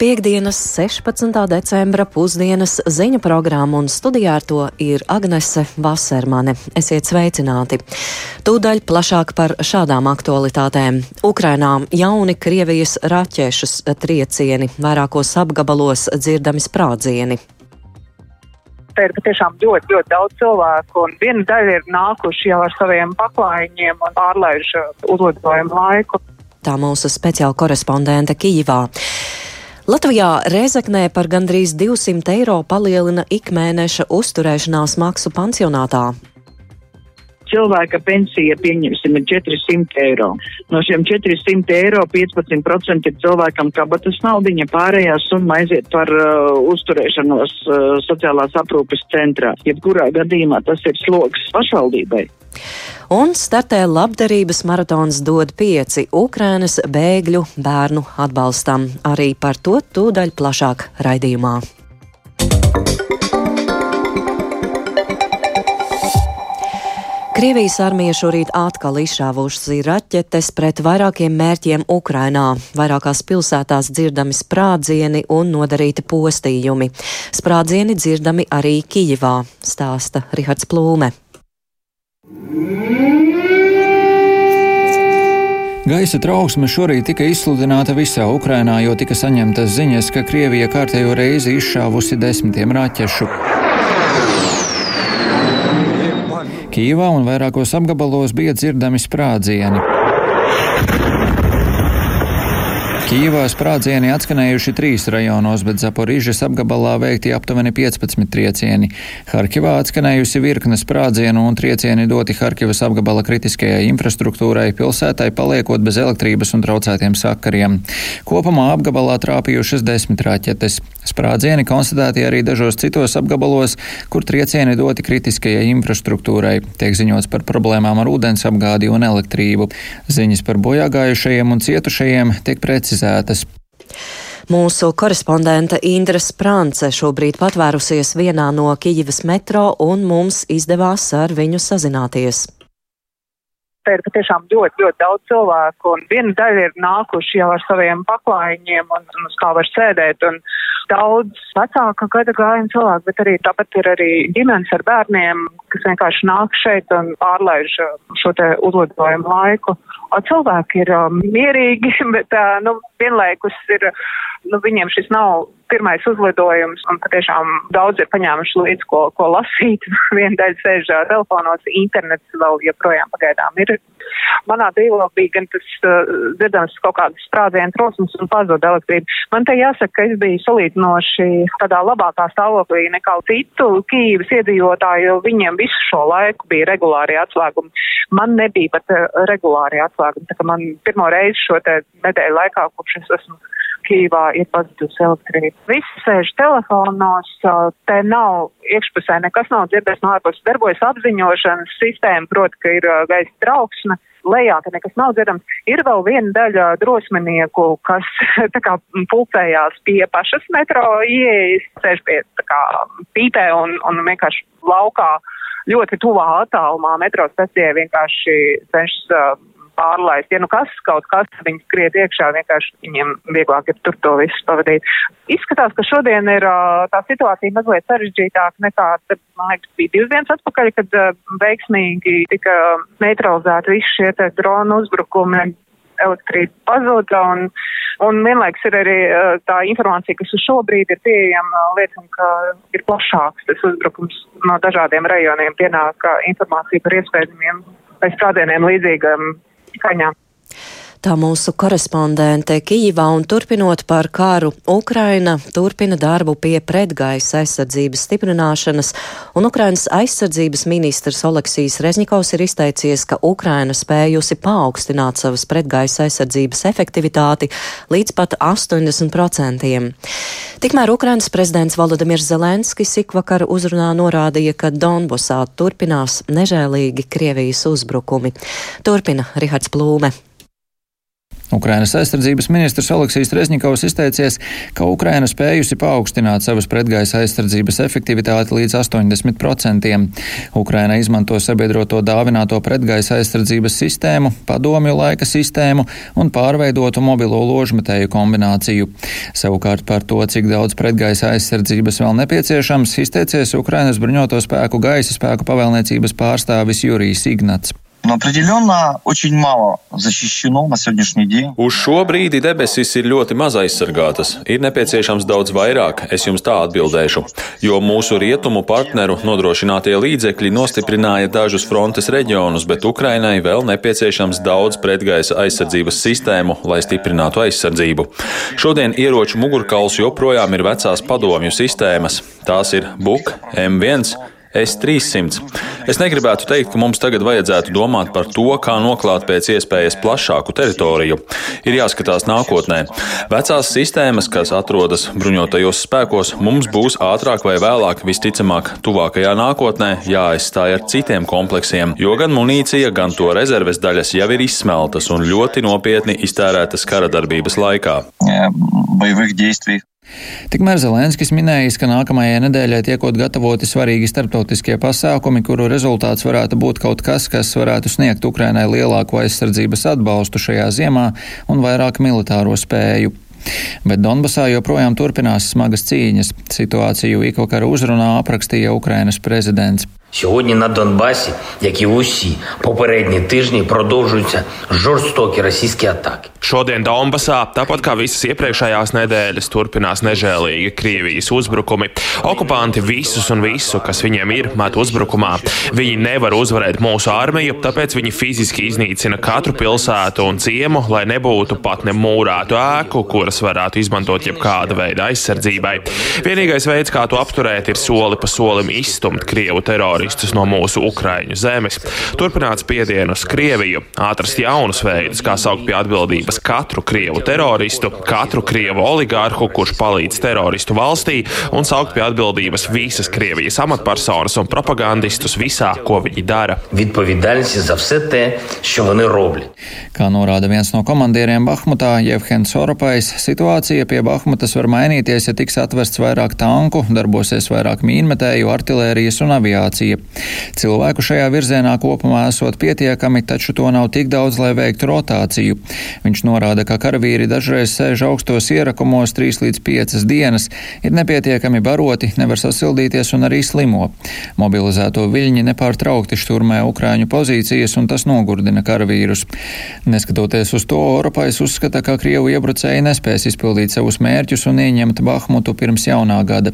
Piektdienas, 16. decembra pusdienas ziņu programma un studijā ar to ir Agnese Vasermane. Esiet sveicināti! Tūdaļ plašāk par šādām aktualitātēm. Ukrainā jauni Krievijas raķešus triecieni, vairākos apgabalos dzirdami sprādzieni te ir patiešām ļoti, ļoti daudz cilvēku, un viena daļa ir nākuši jau ar saviem paklājiņiem un pārlaiž uzlidojumu laiku. Tā mūsu speciāla korespondente Kijivā. Latvijā Rēzeknē par gandrīz 200 eiro palielina ikmēneša uzturēšanās maksu pansionātā cilvēka pensija, pieņemsim, ir 400 eiro. No šiem 400 eiro 15% ir cilvēkam kabatas naudiņa, pārējā summa aiziet par uh, uzturēšanos uh, sociālās aprūpes centrā. Jebkurā gadījumā tas ir sloks pašvaldībai. Un startē labdarības maratons dod pieci Ukrainas bēgļu bērnu atbalstam. Arī par to tūdaļ plašāk raidījumā. Krievijas armija šorīt atkal izšāvušas raķetes pret vairākiem mērķiem Ukrainā. Vairākās pilsētās dzirdami sprādzieni un nodarīti postījumi. Sprādzieni dzirdami arī Kijivā, stāsta Rihards Plūme. Gaisa trauksme šorīt tika izsludināta visā Ukrainā, jo tika saņemtas ziņas, ka Krievija kārtējo reizi izšāvusi desmitiem raķešu. Kīvā un vairākos apgabalos bija dzirdami sprādzieni. Kīvā sprādzieni atskanējuši trīs rajonos, bet Zaporīžas apgabalā veikti aptuveni 15 triecieni. Harkivā atskanējusi virkne sprādzienu un triecieni doti Harkivas apgabala kritiskajai infrastruktūrai, pilsētai paliekot bez elektrības un traucētiem sakariem. Kopumā apgabalā trāpījušas desmit raķetes. Sprādzieni konstatēti arī dažos citos apgabalos, kur triecieni doti kritiskajai infrastruktūrai. Tiek ziņots par problēmām ar ūdens apgādi un elektrību. Ziņas par bojāgājušajiem un cietušajiem tiek precizētas precizētas. Mūsu korespondente Indra Sprānce šobrīd patvērusies vienā no Kijivas metro, un mums izdevās ar viņu sazināties. Te ir patiešām ļoti, ļoti daudz cilvēku, un viena daļa ir nākuši jau ar saviem paklājiņiem un, un uz kā var sēdēt, un daudz vecāka gada gājuma cilvēku, bet arī tāpat ir arī ģimenes ar bērniem, kas vienkārši nāk šeit un pārlaiž šo te uzlidojumu laiku. Cilvēki ir um, mierīgi, bet uh, nu, vienlaikus ir, nu, viņiem šis nav pirmais uzlidojums, un patiešām daudz ir paņēmuši līdzi, ko, ko lasīt. Viena daļa sēž uh, telefonos, internets vēl joprojām pagaidām ir. Manā dzīvē bija gan tas uh, dzirdams kaut kādas sprādzienu trosmas un pazud elektrība. Man te jāsaka, ka es biju salīdzinoši tādā labākā stāvoklī nekā citu Kīvas iedzīvotāju, jo viņiem visu šo laiku bija regulāri atslēgumi. Man nebija pat uh, regulāri atslēgumi, tā ka man pirmo reizi šo te nedēļu laikā, kopš es esmu Kīvā ir pazudusi elektrība. Visi sēž telefonos, te nav iekšpusē nekas nav dzirdēts no ārpuses. Darbojas apziņošanas sistēma, proti, ka ir gaisa trauksme. Lejā, ka nekas nav dzirdams. Ir vēl viena daļa drosminieku, kas kā pulcējās pie pašas metro ieejas, sēž pie kā pīpē un, un vienkārši laukā ļoti tuvā attālumā metro stacijai vienkārši cenšas uh, pārlaist. Ja nu kas kaut kas viņus skriet iekšā, vienkārši viņiem vieglāk ir tur to visu pavadīt. Izskatās, ka šodien ir tā situācija mazliet sarežģītāka nekā, man liekas, bija divas dienas atpakaļ, kad veiksmīgi tika neutralizēti visi šie dronu uzbrukumi elektrība pazuda un, un vienlaiks ir arī tā informācija, kas uz šobrīd ir pieejama, liecina, ka ir plašāks tas uzbrukums no dažādiem rajoniem pienāk informācija par iespējamiem vai strādieniem līdzīgam skaņā. Tā mūsu korespondente Kijivā un turpinot par kāru, Ukraina turpina darbu pie pretgaisa aizsardzības stiprināšanas, un Ukrainas aizsardzības ministrs Oleksijas Rezņikovs ir izteicies, ka Ukraina spējusi paaugstināt savas pretgaisa aizsardzības efektivitāti līdz pat 80%. Tikmēr Ukrainas prezidents Volodimirs Zelenskis ikvakar uzrunā norādīja, ka Donbosā turpinās nežēlīgi Krievijas uzbrukumi. Turpina Rihards Plūme. Ukrainas aizsardzības ministrs Oleksijas Rezņikovs izteicies, ka Ukraina spējusi paaugstināt savas pretgaisa aizsardzības efektivitāti līdz 80%. Ukraina izmanto sabiedroto dāvināto pretgaisa aizsardzības sistēmu, padomju laika sistēmu un pārveidotu mobilo ložmetēju kombināciju. Savukārt par to, cik daudz pretgaisa aizsardzības vēl nepieciešams, izteicies Ukrainas bruņoto spēku gaisa spēku pavēlniecības pārstāvis Jurijs Ignats. Nu, Uz šo brīdi debesis ir ļoti maz aizsargātas. Ir nepieciešams daudz vairāk, es jums tā atbildēšu. Jo mūsu rietumu partneru nodrošinātie līdzekļi nostiprināja dažus frontes reģionus, bet Ukrainai vēl nepieciešams daudz pretgaisa aizsardzības sistēmu, lai stiprinātu aizsardzību. Šodien ieroču mugurkauls joprojām ir vecās padomju sistēmas. Tās ir BUK, M1. S-300. Es negribētu teikt, ka mums tagad vajadzētu domāt par to, kā noklāt pēc iespējas plašāku teritoriju. Ir jāskatās nākotnē. Vecās sistēmas, kas atrodas bruņotajos spēkos, mums būs ātrāk vai vēlāk, visticamāk, tuvākajā nākotnē jāaizstāj ar citiem kompleksiem, jo gan munīcija, gan to rezerves daļas jau ir izsmeltas un ļoti nopietni iztērētas kara darbības laikā. Боевых действий Tikmēr Zelenskis minējis, ka nākamajai nedēļai tiekot gatavoti svarīgi starptautiskie pasākumi, kuru rezultāts varētu būt kaut kas, kas varētu sniegt Ukrainai lielāko aizsardzības atbalstu šajā ziemā un vairāk militāro spēju. Bet Donbasā joprojām turpinās smagas cīņas. Situāciju Ikokara uzrunā aprakstīja Ukrainas prezidents. Сьогодні на Донбасі, як і в усі попередні тижні, продовжуються жорстокі російські атаки. Šodien Donbasā, tāpat kā visas iepriekšējās nedēļas, turpinās nežēlīgi Krievijas uzbrukumi. Okupanti visus un visu, kas viņiem ir, met uzbrukumā. Viņi nevar uzvarēt mūsu armiju, tāpēc viņi fiziski iznīcina katru pilsētu un ciemu, lai nebūtu pat ne mūrētu ēku, kuras varētu izmantot jebkāda veida aizsardzībai. Vienīgais veids, kā to apturēt, ir soli pa solim izstumt Krievu teroristus no mūsu Ukraiņu zemes, turpināt spiedienu uz Krieviju, atrast jaunus veidus, kā saukt pie atbildības katru Krievu teroristu, katru Krievu oligārhu, kurš palīdz teroristu valstī, un saukt pie atbildības visas Krievijas amatpersonas un propagandistus visā, ko viņi dara. Kā norāda viens no komandieriem Bahmutā, Jevhens Oropais, situācija pie Bahmutas var mainīties, ja tiks atvests vairāk tanku, darbosies vairāk mīnmetēju, artilērijas un aviācijas aviācija. Cilvēku šajā virzienā kopumā esot pietiekami, taču to nav tik daudz, lai veiktu rotāciju. Viņš norāda, ka karavīri dažreiz sēž augstos ierakumos 3 līdz 5 dienas, ir nepietiekami baroti, nevar sasildīties un arī slimo. Mobilizēto viļņi nepārtraukti šturmē Ukrāņu pozīcijas, un tas nogurdina karavīrus. Neskatoties uz to, Oropais uzskata, ka Krievu iebrucēji nespēs izpildīt savus mērķus un ieņemt Bahmutu pirms jaunā gada.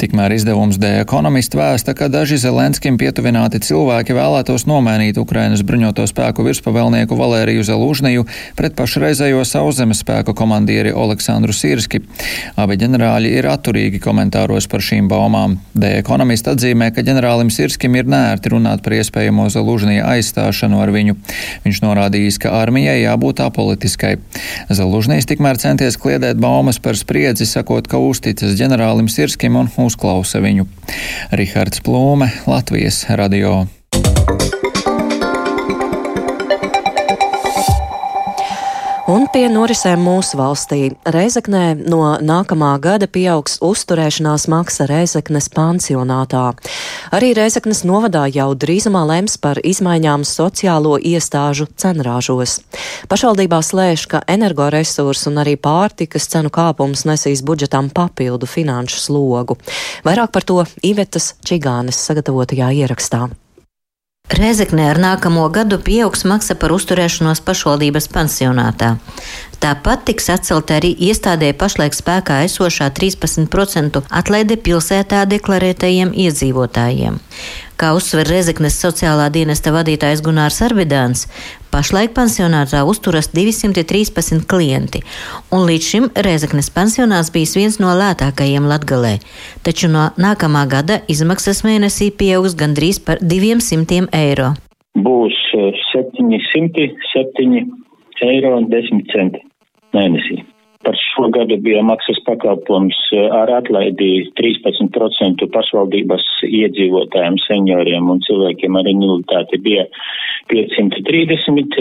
Tikmēr izdevums The Economist vēsta, ka daži Zelenskim pietuvināti cilvēki vēlētos nomainīt Ukrainas bruņoto spēku virspavēlnieku Valēriju Zelūžniju pret pašreizējo sauszemes spēku komandieri Aleksandru Sirski. Abi ģenerāļi ir atturīgi komentāros par šīm baumām. The Economist atzīmē, ka ģenerālim Sirskim ir nērti runāt par iespējamo Zelūžnija aizstāšanu ar viņu. Viņš norādījis, ka armijai jābūt apolitiskai. Zelūžnijas tikmēr centies kliedēt baumas par spriedzi, sakot, ka uzticas ģenerālim Sirskim un uzklausa viņu. Rihards Plūme, Latvijas radio. Un pie norisēm mūsu valstī Reizeknē no nākamā gada pieaugs uzturēšanās maksa Reizeknes pansionātā. Arī Reizeknes novadā jau drīzumā lems par izmaiņām sociālo iestāžu cenrāžos. Pašvaldībā slēš, ka energoresursu un arī pārtikas cenu kāpums nesīs budžetam papildu finanšu slogu. Vairāk par to Ivetas Čigānes sagatavotajā ierakstā. Rezeknē ar nākamo gadu pieaugs maksa par uzturēšanos pašvaldības pansionātā. Tāpat tiks atcelta arī iestādē pašlaik spēkā esošā 13% atlaide pilsētā deklarētajiem iedzīvotājiem. Kā uzsver Rezeknes sociālā dienesta vadītājs Gunārs Arvidāns, pašlaik pansionātā uzturas 213 klienti, un līdz šim Rezeknes pansionāts bijis viens no lētākajiem Latgalē, taču no nākamā gada izmaksas mēnesī pieaugs gandrīz par 200 eiro. Būs 707 eiro un 10 centi mēnesī. Par šo gadu bija maksas pakalpojums ar atlaidi 13% pašvaldības iedzīvotājiem, senioriem un cilvēkiem ar invaliditāti bija 530,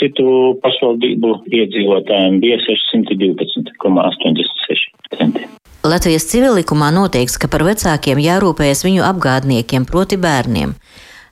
citu pašvaldību iedzīvotājiem bija 612,86 centi. Latvijas civilikumā noteikts, ka par vecākiem jārūpējas viņu apgādniekiem, proti bērniem.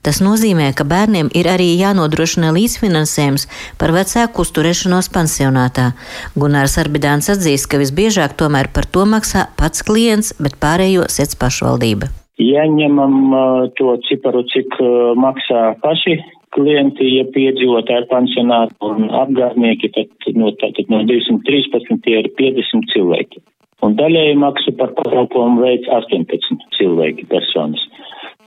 Tas nozīmē, ka bērniem ir arī jānodrošina līdzfinansējums par vecāku uzturēšanos pansionātā. Gunārs Arbidāns atzīst, ka visbiežāk tomēr par to maksā pats klients, bet pārējo sec pašvaldība. Ja ņemam uh, to ciparu, cik uh, maksā paši klienti, ja piedzīvotāji pansionāti un apgādnieki, tad no, tātad no 213 tie ir 50 cilvēki. Un daļēji maksu par pakalpojumu veids 18 cilvēki personas.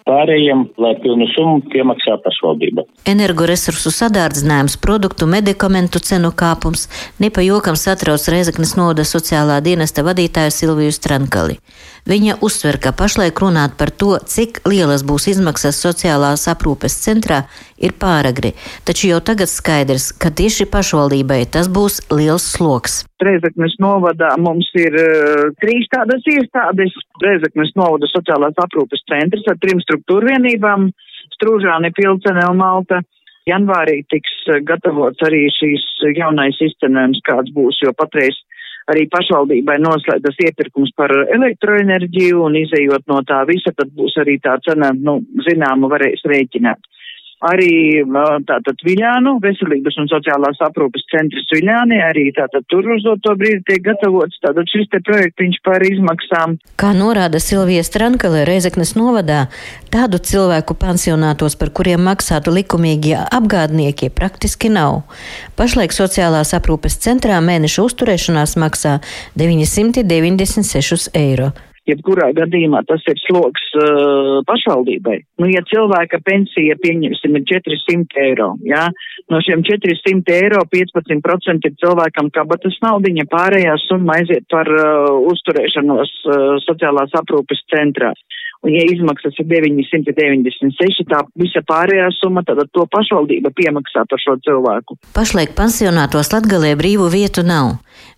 Pārējiem, lai pilnu summu piemaksā pašvaldība. Energoresursu sadārdzinājums, produktu, medikamentu cenu kāpums nepajokam satrauc Reizeknas noda sociālā dienesta vadītāju Silviju Strankali. Viņa uzsver, ka pašlaik runāt par to, cik lielas būs izmaksas sociālās aprūpes centrā, ir pāragri, taču jau tagad skaidrs, ka tieši pašvaldībai tas būs liels sloks. Reizeknas novadā mums ir uh, trīs tādas iestādes. Reizeknas novada sociālās aprūpes centrs ar trim struktūrvienībām - Strūžāni, Pilcene un Malta. Janvārī tiks eh, gatavots arī šīs jaunais izcenojums, kāds būs, jo patreiz arī pašvaldībai noslēdzas iepirkums par elektroenerģiju un izējot no tā visa, tad būs arī tā cena, nu, zināma varēs rēķināt arī tātad Viļānu, veselības un sociālās aprūpas centrs Viļāni, arī tātad tur uz to brīdi tiek gatavots tātad šis te projektiņš par izmaksām. Kā norāda Silvija Strankale Reizeknes novadā, tādu cilvēku pansionātos, par kuriem maksātu likumīgie apgādnieki, praktiski nav. Pašlaik sociālās aprūpes centrā mēneša uzturēšanās maksā 996 eiro jebkurā gadījumā tas ir sloks uh, pašvaldībai. Nu, ja cilvēka pensija, pieņemsim, ir 400 eiro, jā, no šiem 400 eiro 15% ir cilvēkam kabatas naudiņa, pārējā summa aiziet par uh, uzturēšanos uh, sociālās aprūpes centrā. Un, ja izmaksas ir 996, tā visa pārējā summa, tad to pašvaldība piemaksā par šo cilvēku. Pašlaik pansionātos Latgalē brīvu vietu nav.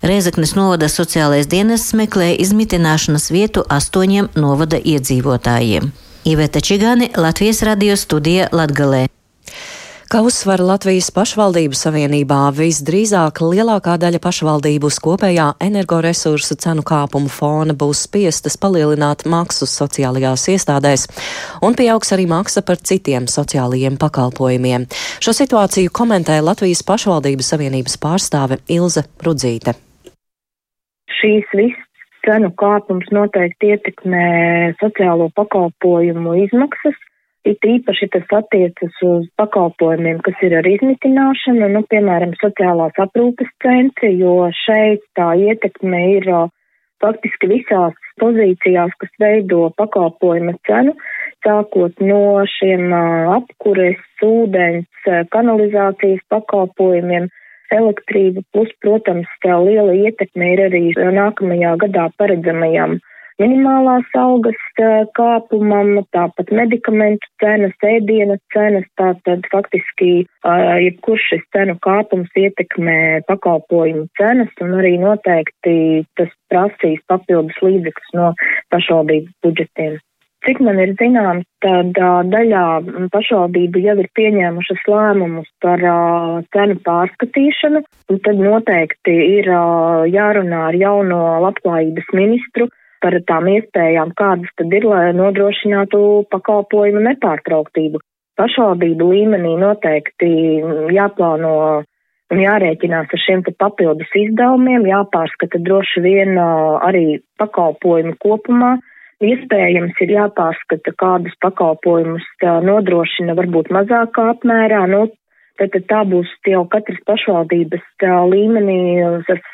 Rēzaknes novada sociālais dienests meklē izmitināšanas vietu astoņiem novada iedzīvotājiem. Iveta Čigāni, Latvijas radio studija Latgalē. Kā uzsver Latvijas pašvaldību savienībā, visdrīzāk lielākā daļa pašvaldību uz kopējā energoresursu cenu kāpumu fona būs spiestas palielināt maksu sociālajās iestādēs, un pieaugs arī maksa par citiem sociālajiem pakalpojumiem. Šo situāciju komentē Latvijas pašvaldību savienības pārstāve Ilze Rudzīte. Šīs visas cenu kāpums noteikti ietekmē sociālo pakalpojumu izmaksas It īpaši tas attiecas uz pakalpojumiem, kas ir ar izmitināšanu, nu, piemēram, sociālās aprūpes centri, jo šeit tā ietekme ir faktiski visās pozīcijās, kas veido pakalpojuma cenu, sākot no šiem apkures, ūdens, kanalizācijas pakalpojumiem, elektrība, plus, protams, liela ietekme ir arī nākamajā gadā paredzamajām minimālās algas kāpumam, tāpat medikamentu cenas, ēdienas cenas, tātad faktiski jebkurš šis cenu kāpums ietekmē pakalpojumu cenas un arī noteikti tas prasīs papildus līdzekļus no pašvaldību budžetiem. Cik man ir zināms, tad uh, daļā pašvaldību jau ir pieņēmušas lēmumus par uh, cenu pārskatīšanu, un tad noteikti ir uh, jārunā ar jauno labklājības ministru, par tām iespējām, kādas tad ir, lai nodrošinātu pakalpojumu nepārtrauktību. Pašvaldību līmenī noteikti jāplāno un jārēķinās ar šiem papildus izdevumiem, jāpārskata droši vien arī pakalpojumu kopumā. Iespējams, ir jāpārskata, kādus pakalpojumus nodrošina varbūt mazākā apmērā, nu, tad, tad tā būs jau katras pašvaldības līmenī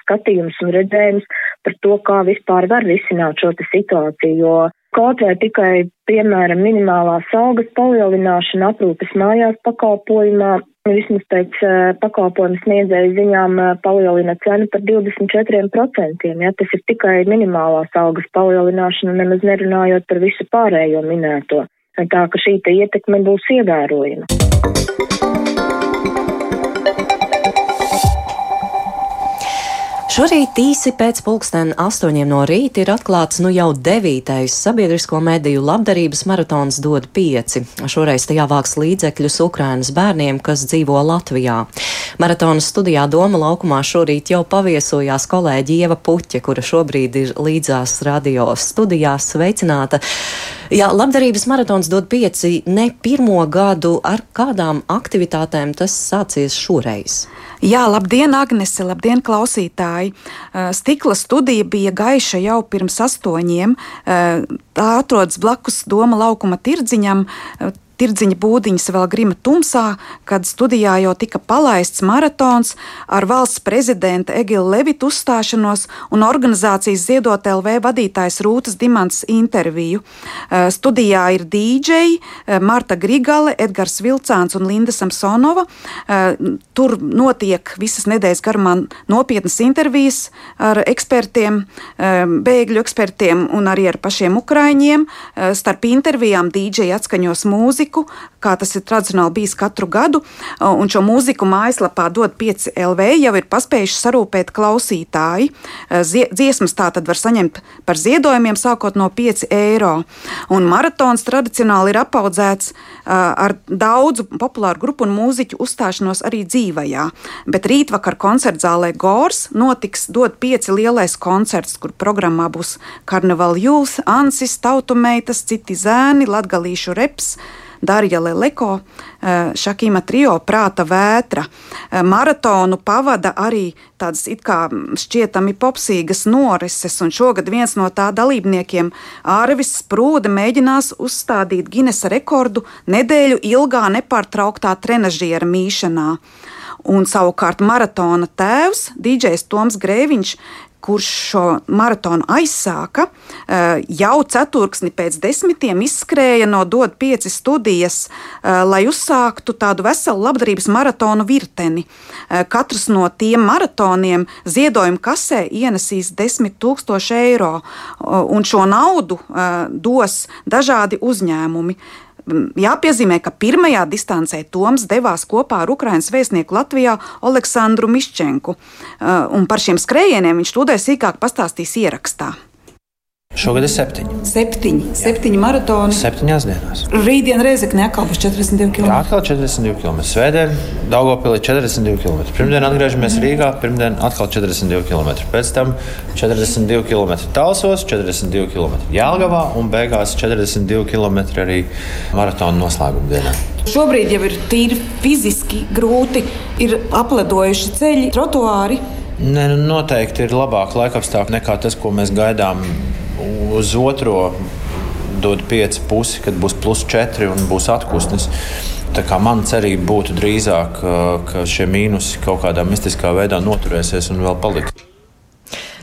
skatījums un redzējums par to, kā vispār var risināt šo situāciju, jo kaut vai tikai, piemēram, minimālās algas palielināšana aprūpes mājās pakalpojumā, vismaz pēc pakalpojumu sniedzēju ziņām palielina cenu par 24%, ja tas ir tikai minimālās algas palielināšana, nemaz nerunājot par visu pārējo minēto. Tā ka šī ietekme būs ievērojama. Šorīt īsi pēc pulksten astoņiem no rīta ir atklāts nu jau devītais sabiedrisko mediju labdarības maratons dod pieci. Šoreiz tajā vāks līdzekļus Ukrainas bērniem, kas dzīvo Latvijā. Maratonas studijā Doma laukumā šorīt jau paviesojās kolēģi Ieva Puķe, kura šobrīd ir līdzās radio studijā sveicināta. Jā, labdarības maratons dod pieci ne pirmo gadu, ar kādām aktivitātēm tas sācies šoreiz. Jā, labdien, Agnese, labdien, klausītāji! Stikla studija bija gaiša jau pirms astoņiem. Tā atrodas blakus Doma laukuma tirdziņam tirdziņa būdiņas vēl grima tumsā, kad studijā jau tika palaists maratons ar valsts prezidenta Egila Levita uzstāšanos un organizācijas Ziedot LV vadītājs Rūtas Dimants interviju. Eh, studijā ir DJ eh, Marta Grigale, Edgars Vilcāns un Linda Samsonova. Eh, tur notiek visas nedēļas garumā nopietnas intervijas ar ekspertiem, bēgļu ekspertiem un arī ar pašiem ukraiņiem. Starp intervijām DJ atskaņos mūziku mūziku, kā tas ir tradicionāli bijis katru gadu. Un šo mūziku mājaslapā dod 5 LV jau ir paspējuši sarūpēt klausītāji. Dziesmas tā tad var saņemt par ziedojumiem sākot no 5 eiro. Un maratons tradicionāli ir apaudzēts ar daudzu populāru grupu un mūziķu uzstāšanos arī dzīvajā. Bet rītvakar koncertzālē Gors notiks dod 5 lielais koncerts, kur programmā būs Karnevāla Jūls, Ansis, Tautumeitas, citi zēni, Latgalīšu reps. Darija Leleko, eh, Šakīma trio Prāta vētra. Eh, maratonu pavada arī tādas it kā šķietami popsīgas norises, un šogad viens no tā dalībniekiem, Ārvis Sprūde, mēģinās uzstādīt Ginesa rekordu nedēļu ilgā nepārtrauktā trenažiera mīšanā. Un savukārt maratona tēvs, DJs Toms Grēviņš, kurš šo maratonu aizsāka, eh, jau ceturksni pēc desmitiem izskrēja no DOT 5 studijas, eh, lai uzsāktu tādu veselu labdarības maratonu virteni. Eh, katrs no tiem maratoniem ziedojuma kasē ienesīs 10 tūkstoši eiro, un šo naudu dos dažādi uzņēmumi. Jāpiezīmē, ka pirmajā distancē Toms devās kopā ar Ukraiņas vēstnieku Latvijā Aleksandru Miščenku, un par šiem skrējieniem viņš tūdēļ sīkāk pastāstīs ierakstā. Šogad ir septiņi. Septiņi, septiņi maratoni. Septiņās dienās. Rītdien Reizekne atkal būs 42 km. Jā, atkal 42 km. Svētdien Daugopilī 42 km. Pirmdien atgriežamies Rīgā, pirmdien atkal 42 km. Pēc tam 42 km Talsos, 42 km Jālgavā un beigās 42 km arī maratona noslēguma dienā. Šobrīd jau ir tīri fiziski grūti, ir apledojuši ceļi, trotuāri. Nē, nu noteikti ir labāk laikapstākļi nekā tas, ko mēs gaidām uz otro dod pieci pusi, kad būs plus četri un būs atpūsnis. Mana cerība būtu drīzāk, ka šie mīnusi kaut kādā mistiskā veidā noturēsies un vēl paliks.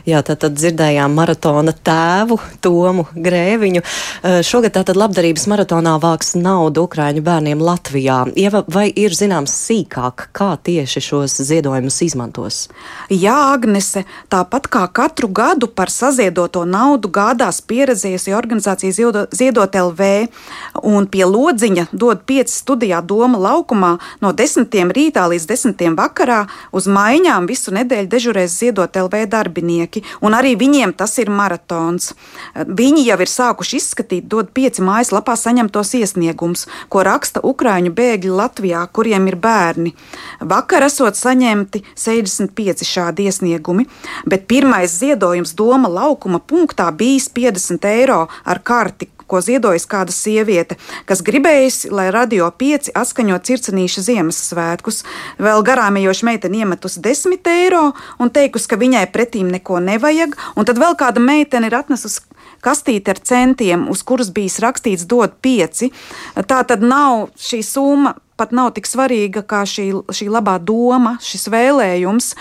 Jā, tad, tad dzirdējām maratona tēvu Tomu Grēviņu. Eh, šogad tātad labdarības maratonā vāks naudu Ukraiņu bērniem Latvijā. Ieva, vai ir zināms sīkāk, kā tieši šos ziedojumus izmantos? Jā, Agnese, tāpat kā katru gadu par saziedoto naudu gādās pieredzējusi organizācija Ziedot, Ziedot LV un pie lodziņa dod pieci studijā Doma laukumā no desmitiem rītā līdz desmitiem vakarā uz maiņām visu nedēļu dežurēs Ziedot LV darbinieki cilvēki, un arī viņiem tas ir maratons. Viņi jau ir sākuši izskatīt, dod pieci mājaslapā saņemtos iesniegumus, ko raksta Ukrāņu bēgļi Latvijā, kuriem ir bērni. Vakar esot saņemti 65 šādi iesniegumi, bet pirmais ziedojums Doma laukuma punktā bijis 50 eiro ar karti, ko ziedojas kāda sieviete, kas gribējusi, lai radio pieci atskaņo circenīša Ziemassvētkus. Vēl garām ejoša meitene iemetusi 10 eiro un teikusi, ka viņai pretīm neko nevajag, un tad vēl kāda meitene ir atnesusi kastīti ar centiem, uz kuras bijis rakstīts dod pieci. Tā tad nav šī summa pat nav tik svarīga kā šī, šī labā doma, šis vēlējums.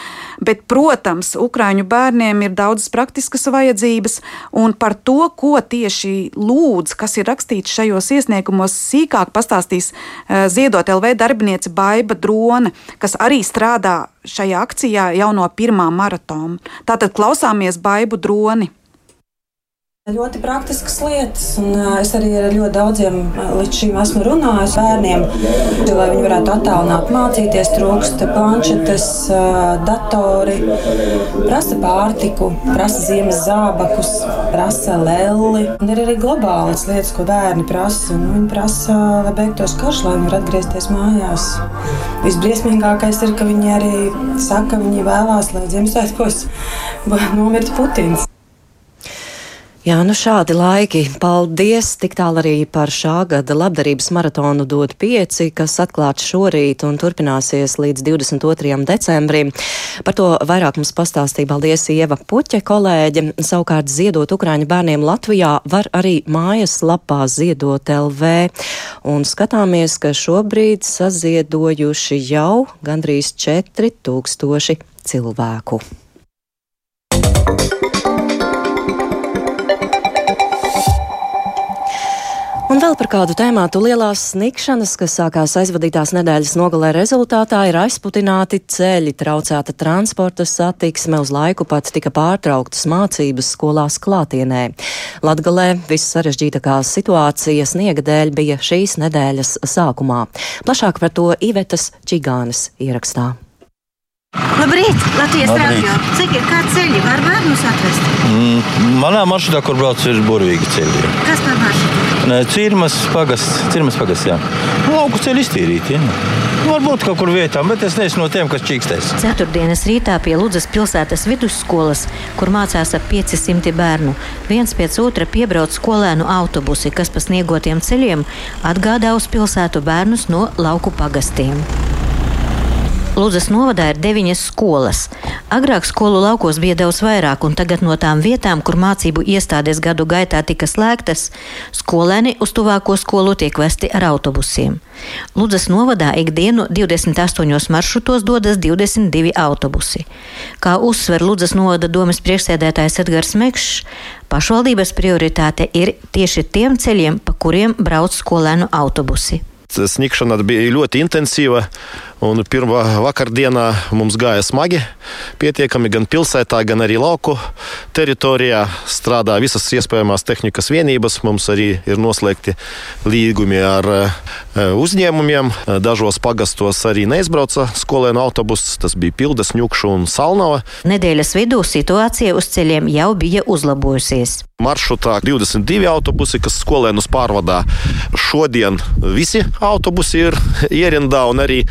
Bet, protams, Ukrāņu bērniem ir daudzas praktiskas vajadzības, un par to, ko tieši lūdz, kas ir rakstīts šajos iesniegumos, sīkāk pastāstīs uh, Ziedot LV darbiniece Baiva Drone, kas arī strādā šajā akcijā jau no pirmā maratona. Tātad klausāmies Baibu Droni. Ļoti praktiskas lietas, un es arī ar ļoti daudziem līdz šim esmu runājis bērniem, lai viņi varētu attālināt mācīties, trūkst planšetes, datori, prasa pārtiku, prasa ziemas zābakus, prasa lelli. Un ir arī globālas lietas, ko bērni prasa. Un viņi prasa, lai beigtos karš, lai viņi var atgriezties mājās. Visbriesmīgākais ir, ka viņi arī saka, ka viņi vēlās, lai Ziemassvētkos nomirtu Putins. Jā, nu šādi laiki. Paldies tik tālu arī par šā gada labdarības maratonu dod pieci, kas atklāts šorīt un turpināsies līdz 22. decembrim. Par to vairāk mums pastāstīja paldies Ieva Puķe kolēģe. Savukārt ziedot Ukraiņu bērniem Latvijā var arī mājas lapā ziedot LV. Un skatāmies, ka šobrīd saziedojuši jau gandrīz 4000 cilvēku. Un vēl par kādu tēmātu lielās snikšanas, kas sākās aizvadītās nedēļas nogalē rezultātā, ir aizputināti ceļi, traucēta transporta satiksme, uz laiku pat tika pārtrauktas mācības skolās klātienē. Latgalē vissarežģītākā situācija sniega dēļ bija šīs nedēļas sākumā. Plašāk par to Ivetas Čigānas ierakstā. Labrīt, Latvijas radio. Cik ir kādi ceļi? Var bērnus atvest? Mm, manā maršrutā, kur brauc, ir burvīgi ceļi. Kas par maršrutu? Cirmas pagasts, cirmas pagasts, jā. Lauku ceļi iztīrīti, jā. Varbūt kaut kur vietām, bet es neesmu no tiem, kas čīkstēs. Ceturtdienas rītā pie Ludzas pilsētas vidusskolas, kur mācās ap 500 bērnu, viens pēc otra piebrauc skolēnu autobusi, kas pa sniegotiem ceļiem atgādā uz pilsētu bērnus no lauku pagastiem. Lūdzas novadā ir deviņas skolas. Agrāk skolu laukos bija daudz vairāk, un tagad no tām vietām, kur mācību iestādes gadu gaitā tika slēgtas, skolēni uz tuvāko skolu tiek vesti ar autobusiem. Lūdzas novadā ikdienu 28 maršrutos dodas 22 autobusi. Kā uzsver Lūdzas novada domas priekšsēdētājs Edgars Mekšs, pašvaldības prioritāte ir tieši tiem ceļiem, pa kuriem brauc skolēnu autobusi. Sniegšana bija ļoti intensīva. Un pirmā vakardienā mums gāja smagi. Pietiekami gan pilsētā, gan arī lauku teritorijā strādā visas iespējamās tehnikas vienības. Mums arī ir noslēgti līgumi ar uzņēmumiem. Dažos pagastos arī neizbrauca skolēnu autobuss. Tas bija Pildes, Ņukšu un Salnava. Nedēļas vidū situācija uz ceļiem jau bija uzlabojusies. Maršrutā 22 autobusi, kas skolēnus pārvadā. Šodien visi autobusi ir ierindā un arī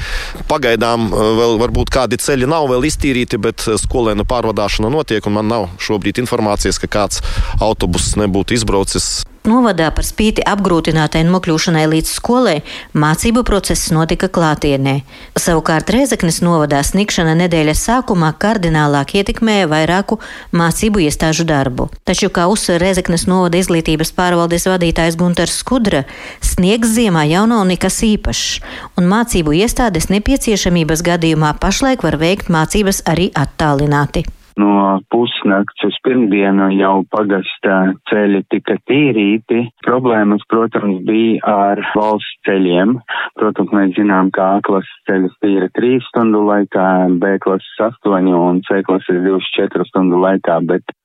Pagaidām eh, vēl varbūt kādi ceļi nav vēl iztīrīti, bet eh, skolēnu pārvadāšana notiek, un man nav šobrīd informācijas, ka kāds autobuss nebūtu izbraucis. Novadā par spīti apgrūtinātai nokļūšanai līdz skolai mācību process notika klātienē. Savukārt Reizeknes novadā snikšana nedēļas sākumā kardinālāk ietekmēja vairāku mācību iestāžu darbu. Taču, kā uzsver Reizeknes novada izglītības pārvaldes vadītājs Gunters Skudra, sniegs ziemā jau nav nekas īpašs, un mācību iestādes nepieciešamības gadījumā pašlaik var veikt mācības arī attālināti. No pusnakts uz pirmdienu jau pagasta ceļi tika tīrīti. Problēmas, protams, bija ar valsts ceļiem. Protams, mēs zinām, ka A klases ceļus tīra 3 stundu laikā, B klases 8 un C klases 24 stundu laikā, bet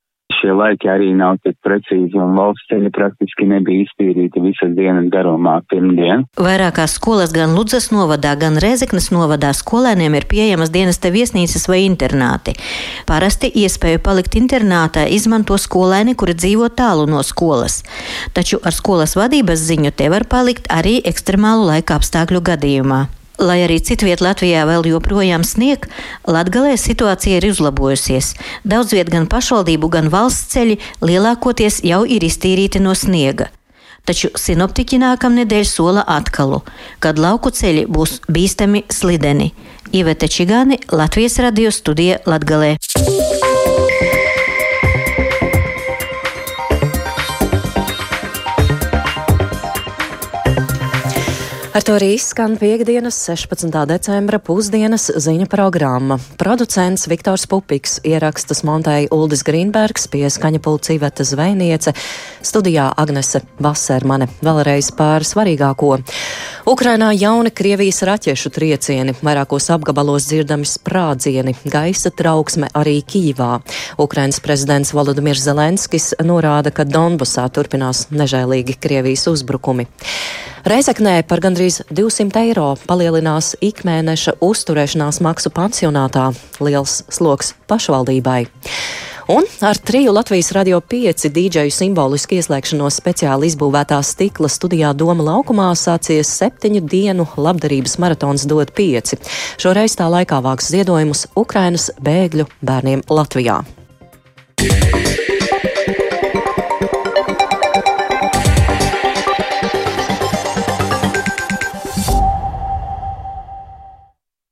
šie laiki arī nav tik precīzi, un valsts ceļi praktiski nebija iztīrīti visas dienas garumā pirmdien. Vairākās skolas gan Ludzas novadā, gan Rezeknas novadā skolēniem ir pieejamas dienesta viesnīcas vai internāti. Parasti iespēju palikt internātā izmanto skolēni, kuri dzīvo tālu no skolas. Taču ar skolas vadības ziņu te var palikt arī ekstremālu laika apstākļu gadījumā. Lai arī citviet Latvijā vēl joprojām snieg, Latgalē situācija ir uzlabojusies. Daudz viet gan pašvaldību, gan valsts ceļi lielākoties jau ir iztīrīti no sniega. Taču sinoptiķi nākamnedēļ sola atkalu, kad lauku ceļi būs bīstami slideni. Ivete Čigāni, Latvijas radio studija Latgalē. Ar to arī izskan piekdienas 16. decembra pusdienas ziņu programma. Producents Viktors Pupiks ierakstas montēja Uldis Grīnbergs, pieskaņa pulcīveta zvejniece, studijā Agnese Vasermane. Vēlreiz par svarīgāko. Ukrainā jauni Krievijas raķešu triecieni, vairākos apgabalos dzirdami sprādzieni, gaisa trauksme arī Kīvā. Ukrainas prezidents Volodimirs Zelenskis norāda, ka Donbasā turpinās nežēlīgi Krievijas uzbrukumi. Reizeknē par gandrīz 200 eiro palielinās ikmēneša uzturēšanās maksu pansionātā. Liels sloks pašvaldībai. Un ar triju Latvijas radio pieci dīdžeju simbolisku ieslēgšanos speciāli izbūvētā stikla studijā Doma laukumā sācies septiņu dienu labdarības maratons dod pieci. Šoreiz tā laikā vāks ziedojumus Ukrainas bēgļu bērniem Latvijā. Yeah.